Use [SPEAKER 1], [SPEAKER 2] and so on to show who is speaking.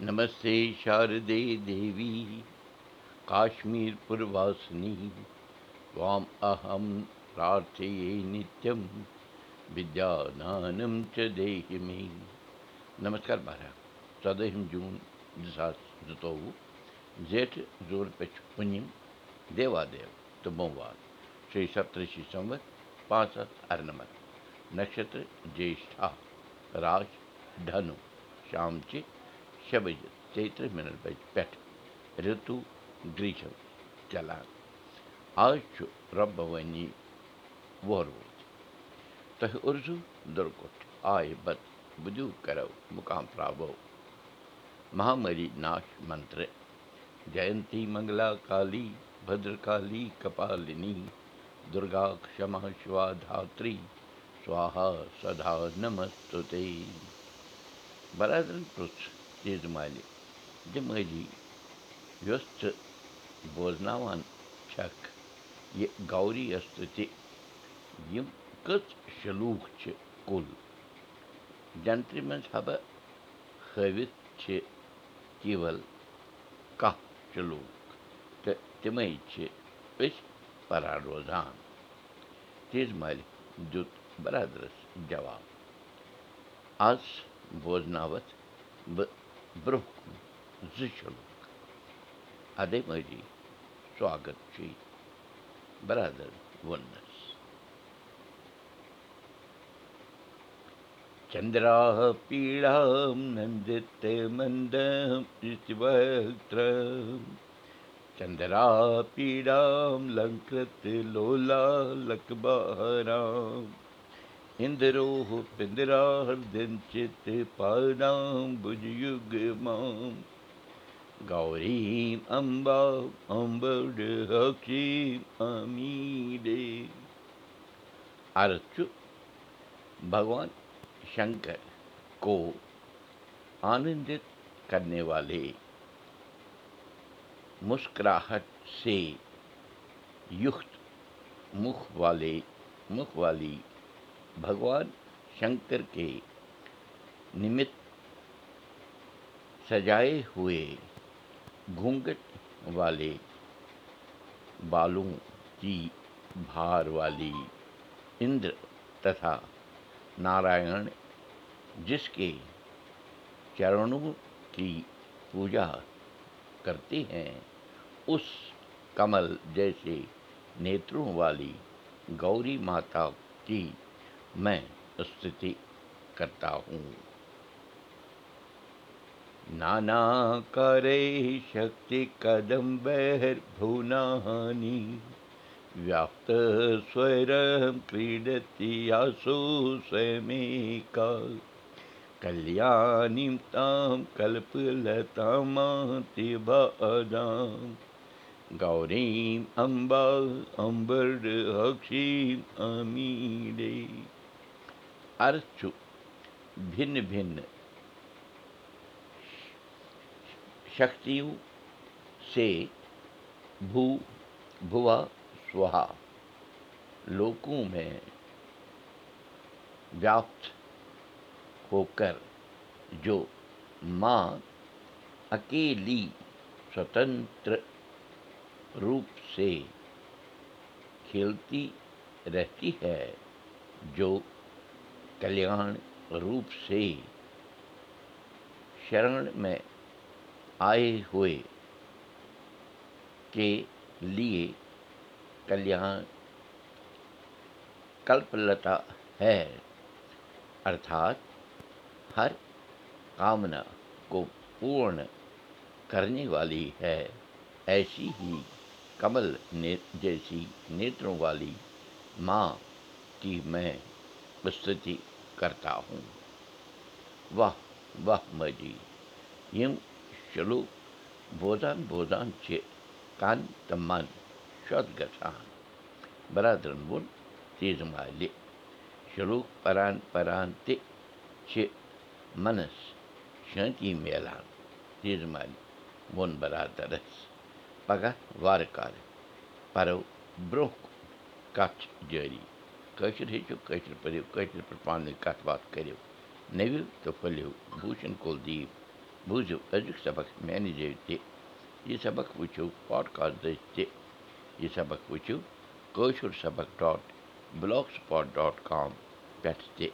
[SPEAKER 1] नमस्ते शारदे देवी काश्मीरपुरवासिनी त्वाम् अहं प्रार्थये नित्यं विद्यादानं च देहि मे नमस्कार बारह चौदह जून दो सास जतोवु जेठ जोर पेच पुण्यम देवादेव तो बोमवार श्री सप्तऋषि संवत पांसठ अर्नमत नक्षत्र ज्येष्ठा राज धनु شےٚ بجے تیٚیہِ تٕرٛہ مِنَٹ بَجہِ پٮ۪ٹھٕ رِتُو گرٛیٖشم چلان آز چھُ رۄبوٲنی ووروٗد تۄہہِ اُرزوٗ دُرکُٹ بجہِ ترٛیہِ ترٕہ کَرو مُقام رتُونیو مہامِ ناش منترٛیٚنتی منٛگلا کالی کالیدالی کپالِنی دُرگا کما اِجمالہِ جمٲلی یۄس ژٕ بوزناوان چھَکھ یہِ گوری یۄس ژٕ تہِ یِم کٔژ شلوٗک چھِ کُل جنترِ منٛز حبہٕ ہٲوِتھ چھِ کیٖوَل کاہ شلوٗک تہٕ تِمَے چھِ أسۍ پَران روزان تیٖژمالہِ دیُت برادرَس جواب آز بوزناوَتھ بہٕ سواگت چھُے برادر ووننس چندرا پیڑا نندت چندرا پیڑا لنکرت لولا لک ઇન્દ્રોહ પિંદરાહર્દંચિત પાદાંબુજયુગમાં ગૌરી અંબા અંબડ હક્ષી અમીડે અરચુ भगवान शंकर को आनंदित करने वाले मुस्कुराहट से युक्त मुख वाले मुख वाली भगवान शंकर के निमित्त सजाए हुए घूंघट वाले बालों की भार वाली इंद्र तथा नारायण जिसके चरणों की पूजा करते हैं उस कमल जैसे नेत्रों वाली गौरी माता की मैं स्तुति करता हूँ। नाना करे शक्ति कदम बहर مےٚ سُتہِ کَرنا کَر کل تام کلپ لادام گوریم اَمبا امبردیٖم امہِ دی अर्चु भिन्न भिन्न शक्तियों से भू भुवा स्वाहा लोकों में व्याप्त होकर जो لوکو अकेली स्वतंत्र रूप से खेलती रहती है जो कल्याण रूप से शरण में आए हुए के लिए कल्याण कल्पलता है। अर्थात हर कामना को पूर्ण करने वाली है। ऐसी ही कमल ने जैसी नेत्रों वाली माँ की मैं پتہٕ تاہ وۄہ وَہ مٲلی یِم شلوٗک بوزان بوزان چھِ کَن تہٕ من شوق گژھان بَرادرَن ووٚن تیز محلہِ شلوٗک پَران پَران تہِ چھِ مَنَس شانتی میلان دیز محلہِ ووٚن بَرادَرَس پَگاہ وارٕ کارٕ پَرو برٛونٛہہ کُن کَتھ کٲشُر ہیٚچھِو کٲشِر پٔرِو کٲشِر پٲٹھۍ پانہٕ ؤنۍ کَتھ باتھ کٔرِو نٔوِو تہٕ پھٔلِو بوٗشن کُلدیٖپ بوٗزِو أزیُک سبق میٛانہِ میٚنیجَر تہِ یہِ سبق وٕچھِو پاڈکاسٹ دٔسۍ تہِ یہِ سبق وٕچھِو کٲشُر سبق dot blogspot dot com پٮ۪ٹھ تہِ